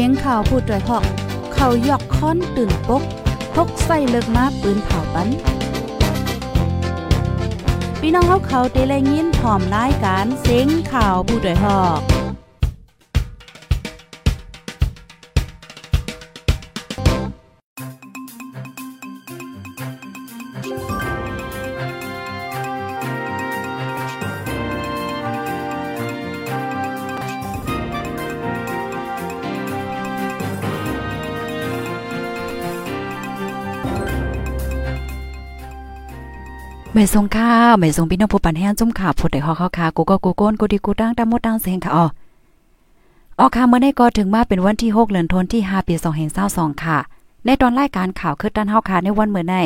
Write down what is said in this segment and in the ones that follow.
สียงข่าวพูดด้วยหอก เขายอกค้อนตื่นปกพกใส่เลิกมาปืนเผาปันพี่น้องเขาเขาเตะแลยินพร้อมรายการเสียงข่าวผู้ด้วยหอก ไม่ส่งข้าวไม่ส่งพี่น้องผู้ปันแห้งจุ่มข่าวผู้ใดฮอเข้าคากูก็กูโกนกูดีกูตั้งตามมดตั้งเสียงค่ะอ๋อออกค่ะเมื่อได้ก็ถึงมาเป็นวันที่6เดือนธันวาคมที่5ปี2022ค่ะ ในตอนรายการข่าวคือด้านเฮาค่ะในวันเมื่อใน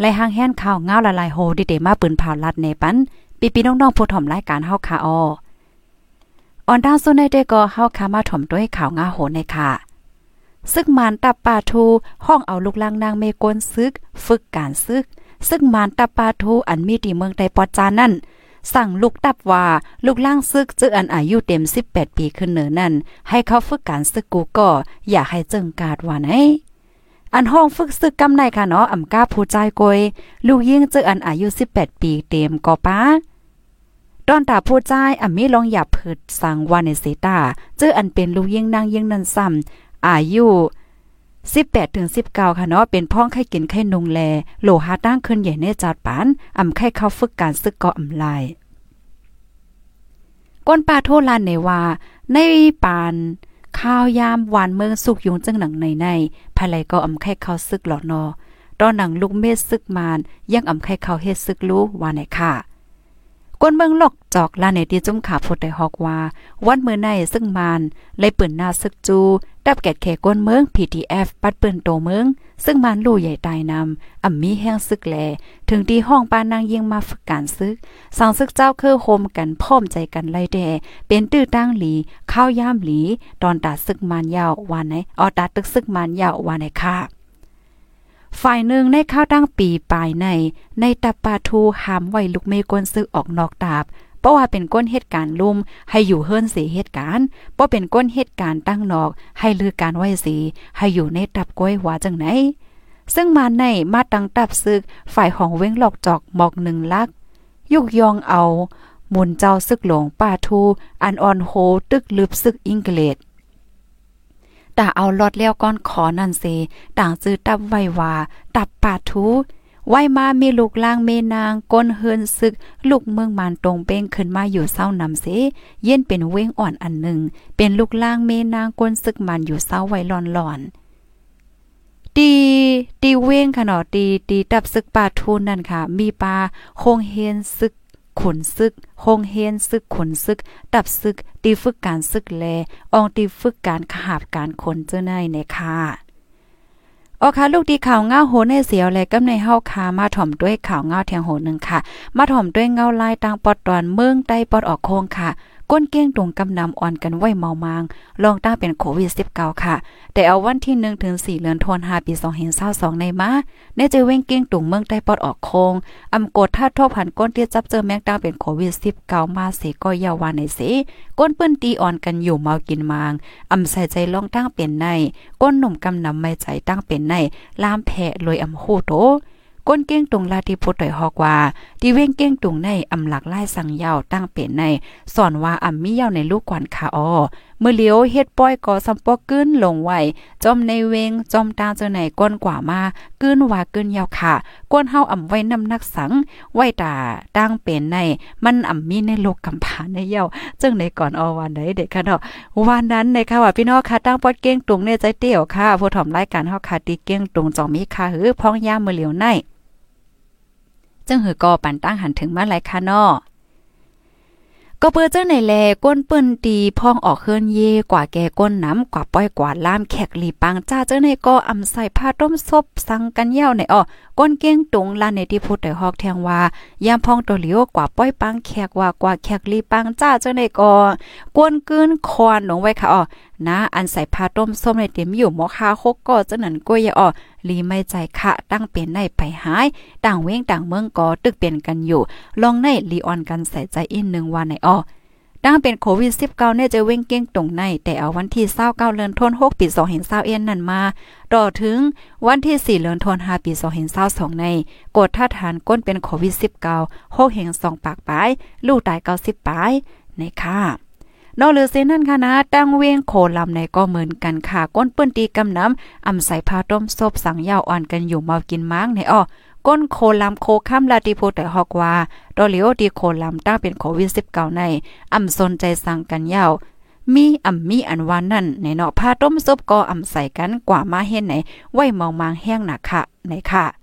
ไล่ห้างแห้นข่าวเงาละลายโฮดิเดมาปืนเผาลัดในปันปีปีน้องๆผู้ถ่อมรายการเฮาค่ะอ๋อออนด้านซุนในเดก็เฮาค่ะมาถ่อมด้วยข่าวงาโหในค่ะ ซึกมานตับปาทูห้องเอาลูกลางนางเมกนซึก ฝึกการซึก ซึ่งมานตาปาทูอันมีที่เมืองไตปอจานั่น สั่งลูกตับว่าลูกล่างซึกจื้ออันอายุเต็ม 18 ปีขึ้นเหนือนั่น ให้เขาฝึกการซึกกูก็อย่าให้เจิงกาดว่าไหนอันห้องฝึกซึกกำในค่ะเนาะอ่ำก้าผู้ใจกอยลูกยิ่งจื้ออันอายุ 18 ปีเต็มก็ป้าตอนตาผู้ใจอ่ำมีลองหยับเพิดสั่งว่าในเสตาจื้ออันเป็นลูกยิ่งนางยิ่งนันซ้ำอายุ 18ถึง19 ค่ะเนาะ เป็นพ้องไข่กินไข่นงแล โลหะตั้งขึ้นใหญ่ในจาดปานอำไข่เข้าฝึกการซึกกาะอำลาย ก้นปลาโทลานในว่า ในปานข้าวยามหวานเมืองสุกยุงจังหนังในในภายไลก็อำไข่เข้าซึกหลอดนอตอนหนังลูกเมฆซึกมานยังอำไข่เข้าเฮ็ดซึกรู้ว่าไหนค่ะ ก้นเมืองหลอกจอกลาในที่จุ้มขาพดได้ฮอกว่า วันเมื่อในซึ่งมานเลยปืนหน้าซึกจู ดับแกดแขก้นเมือง PTF ปัดปืนโตเมือง ซึ่งมันลู่ใหญ่ตายนำอ่ำมีแห้งซึกแล ถึงที่ห้องปานางยิงมาฝึกการซึกสั่งซึกเจ้าคือโฮมกันพร้อมใจกันไล่แดเป็นตื้อตั้งหลีข้าวย่ามหลี ตอนตัดซึกมันยาววานไหนออตัดตึกซึกมันยาววานไหนค่ะ ฝ่ายหนึ่งในข้าวตั้งปีปลายใน ในตับปาทูหามไว้ลูกเมกวนซึกออกนอกตาบเพราะว่าเป็นก้นเหตุการณ์ลุ่มให้อยู่เฮิรนสีเหตุการณ์เพราะเป็นก้นเหตุการณ์ตั้งนอก ให้ลือการไหวสีให้อยู่ในตับก้อยหัวจังไหน ซึ่งมาในมาตั้งตับซึกฝ่ายของเว้งหลอกจอกหมอกหนึ่งลัก ยุกยองเอาหมุนเจ้าซึกหลงป่าทู อันออนโฮตึกลึบซึกอิงเกลด แต่เอาลอดเลี้ยวก้อนขอนั่นเซต่างซื้อตับไว้ว่าตับป่าทูไว้มามีลูกล่างเมนางก้นเฮินซึก ลูกเมืองมานตรงเป้งขึ้นมาอยู่เศร้านำเสเย็นเป็นเว้งอ่อนอันหนึ่ง เป็นลูกล่างเมนางก้นซึกมันอยู่เศร้าไว้หลอนๆตีตีเว้งค่ะเนาะตีตีตับซึกป่าทูนนั่นค่ะ มีปลาคงเฮนซึก ขนซึกโฮงเฮนซึกขนซึก ตับซึก ตีฝึกการซึกแลอองตีฝึกการขาบการคนเจ้าในในค่ะออค่ะลูกดีข่าวเงาโหนในเสียวและกำในเฮาคามาถ่อมด้วยข่าวเงาเทียงโหนึงค่ะ มาถ่อมด้วยเงาลายตังปอดตอนเมืองใต้ปอดออกโคงค่ะ ก้นเก้งตรงกำนำอ่อนกันไว้เมามางลองตั้งเป็นโควิด19ค่ะ แต่เอาวันที่1ถึง4เดือนธันวาคมปี2022ในมาในเจอเว้งเก้งตุงเมืองใต้ปอดออกโคงอำกดท่าทบหันก้นที่จับเจอแมงตั้งเป็นโควิด19มาเสก็ยาวาในเสก้นเปิ้นตีอ่อนกันอยู่เมากินมางอำใส่ใจลองตั้งเป็นในก้นหนุ่มกำนำไม่ใจตั้งเป็นในลามแผะลอยอำโหโต ก้นเก้งตรงลาที่พุทธอยฮอกว่าที่เว้งเก้งตรงในอำหลักไล่สังยาวตั้งเป็นในสอนว่าอำมียาวในลูกกวนคาออ เมื่อเลี้ยวเฮ็ดป้อยก่อสัมปอกกึ้นลงไหวจอมในเวงจอมตาเจอไหนก้นกว่ามา กึ้นว่ากึ้นยาวค่ะก้นเฮาอ่ำไว้น้ำนักสัง ไว้ตาตั้งเป็นใน มันอ่ำมีในโลกกำพาในเย้าจึงในก่อนอวันใดเด็กค่ะเนาะวันนั้นในค่ะว่าพี่น้องค่ะตั้งปอดเก้งตรงในใจเตี้ยวค่ะผู้ถ่อมรายการเฮาค่ะตีเก้งตรงจอมมีค่ะหือพ้องย่ามือเหลียวในจึงหือก็ปันตั้งหันถึงมาหลายค่ะนอ ก็เปิ้เจ้าไหนแลก้นเปิ้นตีพองออกเคลื่อนเยกว่าแกก้นน้ำกว่าป้อยกว่าล่ามแขกหลีปังจ้าเจ้าไหนก็อำใส่ผ้าต้มซบสังกันเย้าในอ้อก้นเก้งตุงลานในที่พูดแต่ฮอกแทงว่ายามพองตัวเหลียวกว่าป้อยปังแขกว่ากว่าแขกหลีปังจ้าเจ้าไหนก็ก้นกึ้นคอนลงไว้ค่ะอ้อนะอันใส่ผ้าต้มส้มในเต็มอยู่หมอคาคกก็จะนั่นก้อยอ้อ ลีไม่ใจคะตั้งเป็นในไปหายต่างเว้งต่างเมืองก็ตึกเปลี่ยนกันอยู่ลองในลีออนกันใส่ใจอินหนึ่งวันในอ้อดังเป็นโควิด 19 เนี่ยจะเว้งเก้งตรงใน แต่เอาวันที่29เดือนธันวาคมปี2021นั่นมาต่อถึงวันที่ 4เดือนธันวาคมปี2022ในกดท่าทานก้นเป็นโควิด 19 6แห่ง2ปากปลาย ลูกตาย90ปลายในค่ะ นอกเหลือเซนั่นค่ะนะตั้งเวงโคลำในก็เหมือนกันค่ะ ก้นเปิ้นตีกำน้ำอ่ำใส่ผ้าต้มซบสังยาวอ่อนกันอยู่เมากินม้างในอ้อก้นโคลำโคข้ามลาติโพแต่ฮอกว่าดอลิโอดีโคลำตั้งเป็นโควิด19ในอ่ำสนใจสั่งกันยาวมีอ่ำมีอันวานนั่นในเนาะผ้าต้มซุปก็อ่ำใส่กันกว่ามาเฮ็ดไหนไว้มองมางแห้งหนักค่ะในค่ะ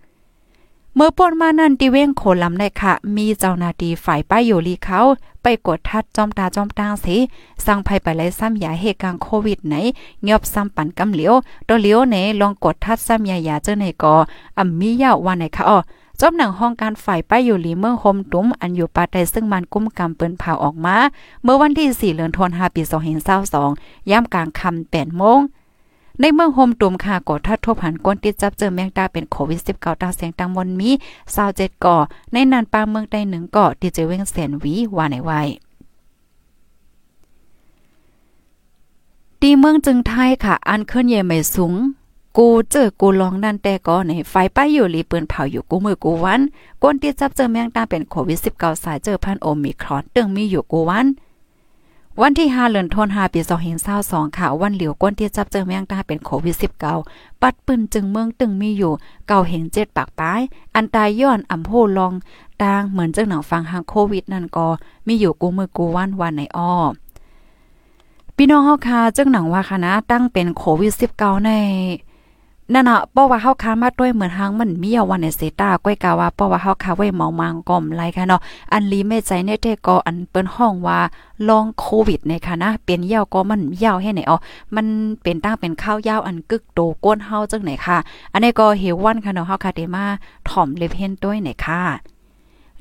เมื่อปนมานั่นติเว้งโคลำได้ค่ะ มีเจ้าหน้าที่ฝ่ายป้ายอยู่ลีเขาไปกดทัดจอมตาจอมตางสิสั่งภัยไปไล่ซ้ำยาเหตุการณ์โควิดไหนเงียบซ้ำปั่นกำเหลียวตัวเหลียวไหนลองกดทัดซ้ำยายาเจ้าไหนก็อ่ำมียาววันไหนคะอ้อจอมหนังห้องการฝ่ายป้ายอยู่ลีเมืองโฮมตุ้มอันอยู่ปาไตซึ่งมันกุ้มกำเปิ้นเผาออกมา เมื่อวันที่ 4 เดือนธันวาคมปี2022ย่ำกลางค่ำ8โมง ในเมืองโฮมตุมค่ะกดทัดทบหันก้นติดจับเจอแมงดาเป็นโควิด 19 ตาเสียงตังมนมี27ก่อ ในนันปางเมืองใดหนึ่งก่อที่จเวงแสนวีว่าในไว้ตีเมืองจึงไทยค่ะ อันเคลื่อนเยไม่สูงกูเจอกูลองนั่นแต่ก็ในไฟป้ายอยู่ลีปืนเผาอยู่กูมือกูวันก้นที่จับเจอแมงดาเป็นโควิด 19 สายเจอพันโอมิครอนตึงมีอยู่กูวัน วันที่5เดือนธันวาคมปี2022ค่ะ วันเหลียวก้นที่จับเจอแมงตาเป็นโควิด 19 ปัดปืนจึงเมืองตึงมีอยู่เก่าเห็น7ปากป้าย อันตายย้อนอำโพลองตางเหมือนจังหนังฟังหางโควิดนั่นก็มีอยู่กูมือกูวันวันในอ้อพี่น้องเฮาค่ะจังหนังว่าคณะตั้งเป็นโควิด 19 ใน นั่นน่ะเพราะว่าเฮาค้ามาด้วยเหมือนหางมันมีเอาวันในเซตาก้อยกาว่าเพราะว่าเฮาค้าไว้เมามางก่อมไรค่ะเนาะอันลีไม่ใจในเตก็อันเปิ้นห้องว่าลองโควิดในค่ะนะเป็นยาวก็มันยาวให้ไหนอ๋อมันเป็นตั้งเป็นข้าวยาวอันกึกโตก้นเฮาจังไหนค่ะ อันนี้ก็เฮวันค่ะเนาะเฮาค่ะเดมาถ่อมเล็บเห็นด้วยไหนค่ะ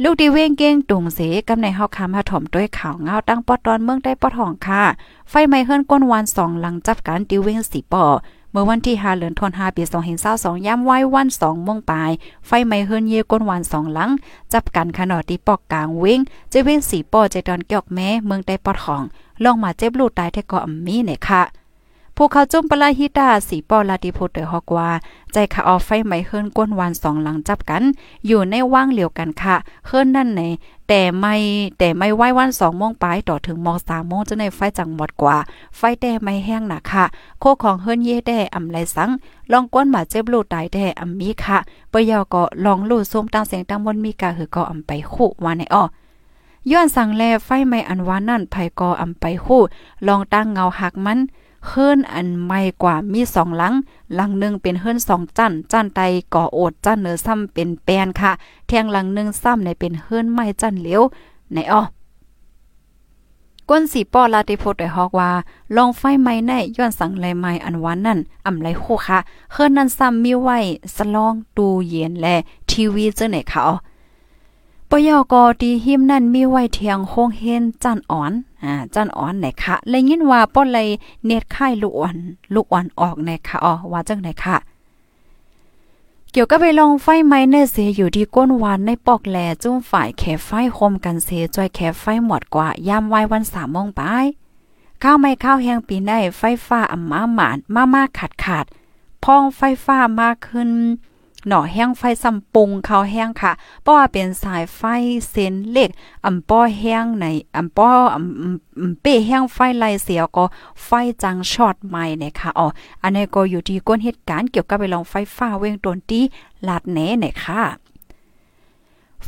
ลูกดีเว้งเก้งตุงเสกำในเฮาคามาถ่อมด้วยข่าวเงาตั้งปอดตอนเมืองได้ปอดห้องค่ะ ไฟไหม้เฮิรนก้นวันสองหลังจับการติเว้งสีปอ มื่อวันที่5เดือนธันวาคมปี2022ย่ำไว้วัน2โมงปลาย ไฟไหม้เฮือนเยก้นวันสองหลัง จับกันขนาดที่ปอกกลางเว้งเจเว้งสีปอเจดอนเกี่ยวแม้เมืองได้ปอดของลองมาเจ็บลูกตายแท้ก็อำมีเนี่ยค่ะ พวกเขาจุ่มปลาฮิตาสีปอลาติโพเตอร์ฮอกว่า ใจขาออไฟไหม้เฮิรนก้นวันสองหลังจับกัน อยู่ในว่างเหลียวกันค่ะเฮิรนนั่นไหนแต่ไม่แต่ไม่ไหววันสองโมงปลายต่อถึงมสามโมงจะในไฟจังหมดกว่า ไฟแต่ไม่แห้งนะค่ะ โคของเฮิรนเย่แด่อำไรสัง ลองก้นหมาเจ็บลูกตายแด่อำมีค่ะปยอก็ลองลูดส้มตั้งเสียงตั้งมนมีกาหือก็อำไปคู่ว่าในอ้อย้อนสั่งแลไฟไม่อันวานั่นไผกออำไปคู่ลองตั้งเงาหักมัน เฮิรนอันใหม่กว่ามีสองหลัง หลังหนึ่งเป็นเฮิรนสองจันจันไตก่อโอดจันเนือซ้ำเป็นแปนค่ะ แทงหลังหนึ่งซ้ำในเป็นเฮิรนไม้จันเหลียวในอ้อก้นสีป้อลาติโพดได้ฮอกว่า ลองไฟไม้ในย้อนสังไหลไม้อันวันนั่นอ่ำไหลโคค่ะเฮิรนนั้นซ้ำมีไว้สลองตูเย็นและทีวีเจ้าไหนค่ะอ๋อ ปยอกอดีหิมนั่นมีไว้เทียงโฮงเฮนจันอ่อน อ่า จันอ่อนไหนคะเลยยินว่าป้อเลยเน็ตค่ายลูกอ่อน ลูกอ่อนออกไหนคะอ๋อว่าจังไหนคะเกี่ยวกับไปลองไฟไหม้ในเสอยู่ที่ก้นวานในปอกแหลจุ้มฝ่ายแขไฟคมกันเสจอยแขไฟหมดกว่ายามไว้วันสามโมงไปข้าวไม่ข้าวแห้งปีได้ไฟฟ้าอ่ำมาหมานมามาขาดขาดพองไฟฟ้ามากขึ้น หน่อแห้งไฟซำปุงเขาแห้งค่ะเพราะว่าเป็นสายไฟเส้นเล็กอำป้อแห้งในอำป้ออำเป้แห้งไฟไล่เสียก็ไฟจังช็อตใหม่นะคะอ๋ออันนี้ก็อยู่ที่ก้นเหตุการณ์เกี่ยวกับไปลองไฟฟ้าเวงตนที่ลาดแหนนะคะ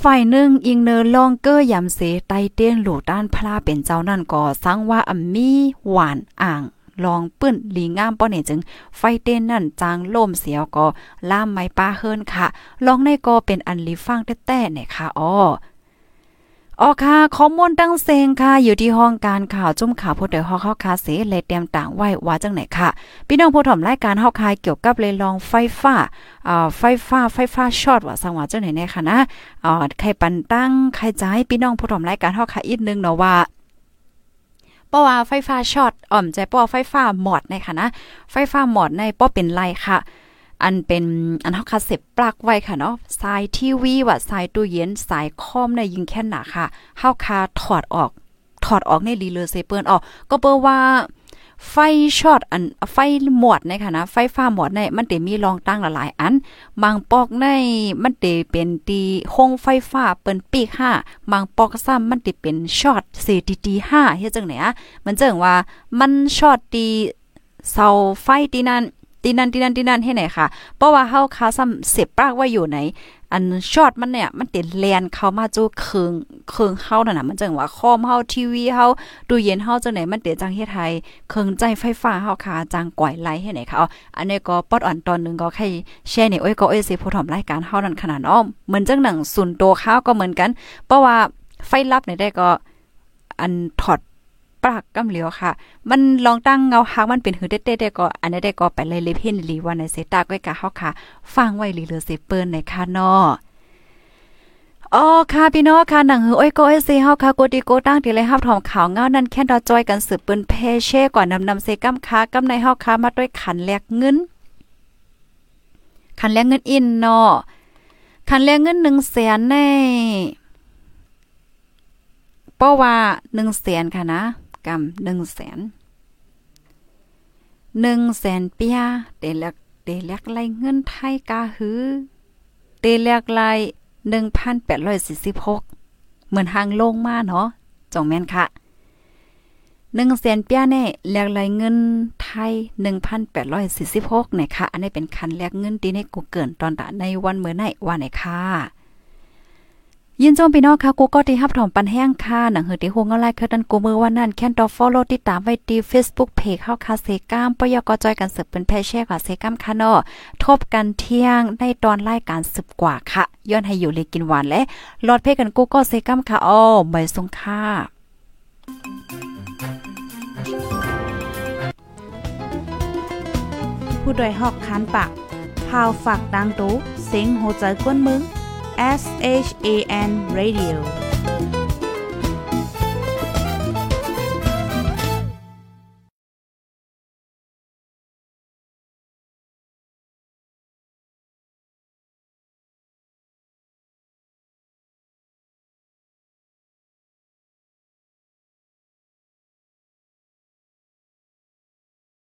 ฝ่ายหนึ่งอิงเนอร์ลองเกอร์ยำเสไตเต้นหลูด้านพลาเป็นเจ้านั่นก็สังว่าอัมมีหวานอ่าง ลองปื้นหลีงามป้อเนี่ยจึงไฟเต้นนั่นจางล่มเสียวก็ล่ามไม้ป้าเฮิรนค่ะ ลองในก็เป็นอันลีฟังแต้ๆเนี่ยค่ะอ้ออ๋อค่ะข้อมูลตั้งเซงค่ะ อยู่ที่ห้องการข่าวจุ่มข่าวผู้เดือฮอกเข้าคาเสเลยเตรียมต่างไว้ว่าจังไหนค่ะ พี่น้องผู้ถมรายการเฮาคายเกี่ยวกับเลยลองไฟฟ้าอ่าไฟฟ้าไฟฟ้าช็อตว่าสังว่าจังไหนแน่ค่ะนะอ่าใครปันตั้งใครใจพี่น้องผู้ถมรายการเฮาคายอีกนึงเนาะว่า เพราะว่าไฟฟ้าช็อตอ่อมใจเพราะว่าไฟฟ้าหมดในค่ะนะไฟฟ้าหมดในป้อเป็นไรค่ะ อันเป็นอันเฮาคาเสพปลักไว้ค่ะเนาะสายทีวีว่าสายตู้เย็นสายคอมในยิงแค่หนาค่ะเฮาคาถอดออกถอดออกในรีเลอเซเปิ้นออกก็เปิ้ว่า ไฟช็อตอันไฟหมวดในค่ะนะไฟฟ้าหมดในมันเตมีรองตั้งหลายอัน บางปอกในมันเตเป็นตีห้องไฟฟ้าเปิ้นปีก5บางปอกซ้ำมันเตเป็นช็อต CTT 5เฮ็ดจังไหนอะมันจังว่ามันช็อตตีเสาไฟตีนั้นตีนั้นตีนั้นตีนั้นให้ไหนค่ะ เพราะว่าเฮาคาซ้ำเสียบปากไว้อยู่ไหน อันช็อตมันเนี่ยมันติดแลนเข้ามาจู้เคืองเคืองเฮานั่นน่ะมันจังว่าคอมเฮาทีวีเฮาตู้เย็นเฮาจังไหนมันเตจังเฮ็ดให้เคืองใจไฟฟ้าเฮาค่ะจังก่อยไหลให้ไหนค่ะอันนี้ก็ปอดอ่อนตอนนึงก็แค่แชร์นี่โอ้ยก็เอ้ยสิผู้ถอมรายการเฮานั่นขนาดอ้อมเหมือนจังหนังศูนโตข้าวก็เหมือนกัน เพราะว่าไฟลับเนี่ได้ก็อันถอด ปากกำเหลียวค่ะ มันลองตั้งเงาฮักมันเป็นหือเด็ดๆก็อันนี้ได้ก็ไปเลยเลยเพ่นลีวันในเซตาก้อยกะเฮาค่ะ ฟังไว้ลีเลือเซเปิ้นในค่ะนาะอ๋อค่ะพี่น้องค่ะหนังหือโอ้ยก็เซเฮาค่ะกดีโกตั้งที่เลยฮับถอมข่าวเงานั่นแค่ดอจอยกันสืบปืนเพเช่กว่านำนำเซกัมค้ากำในเฮาค่ะมาด้วยขันแลกเงินขันแลกเงินอินเนาะขันแลกเงิน1แสนในเพราะว่า1แสนค่ะนะ กรัมหนึ่งแสนหนึ่งแสนเปียเดลักเดลักไลเงินไทยกาหือเดลักไลหนึ่งพันแปดร้อยสี่สิบหกเหมือนหางลงมาเนาะจงแม่นค่ะหนึ่งแสนเปียแน่แลกรายเงินไทยหนึ่งพันแปดร้อยสี่สิบหกเนี่ยค่ะ อันนี้เป็นคันแลกเงินที่ในกูเกินตอนตะในวันเมื่อไหนวันไหนค่ะ ยินจมพี่น้องค่ะกูก็ที่ฮับถอมปันแห้งค่ะหนังเหือที่ฮวงอะไรคือดันกูมือว่านั่นแค่นดอฟอลโลติดตามไว้ที่ Facebook Page เข้าคาเซกามปยกจอยกันสืบเป็นแพแช่กว่าเซกามค่ะเนาะทบกันเที่ยงในตอนรายการสืบกว่าค่ะ ย้อนให้อยู่เลยกินหวานและรอดเพกันกูก็เซกามค่ะอ้อใบสงค่ะผู้ดยหอกคันปากพาวฝากดังตู้เซ็งโหใจกวนมึง S H A N Radio。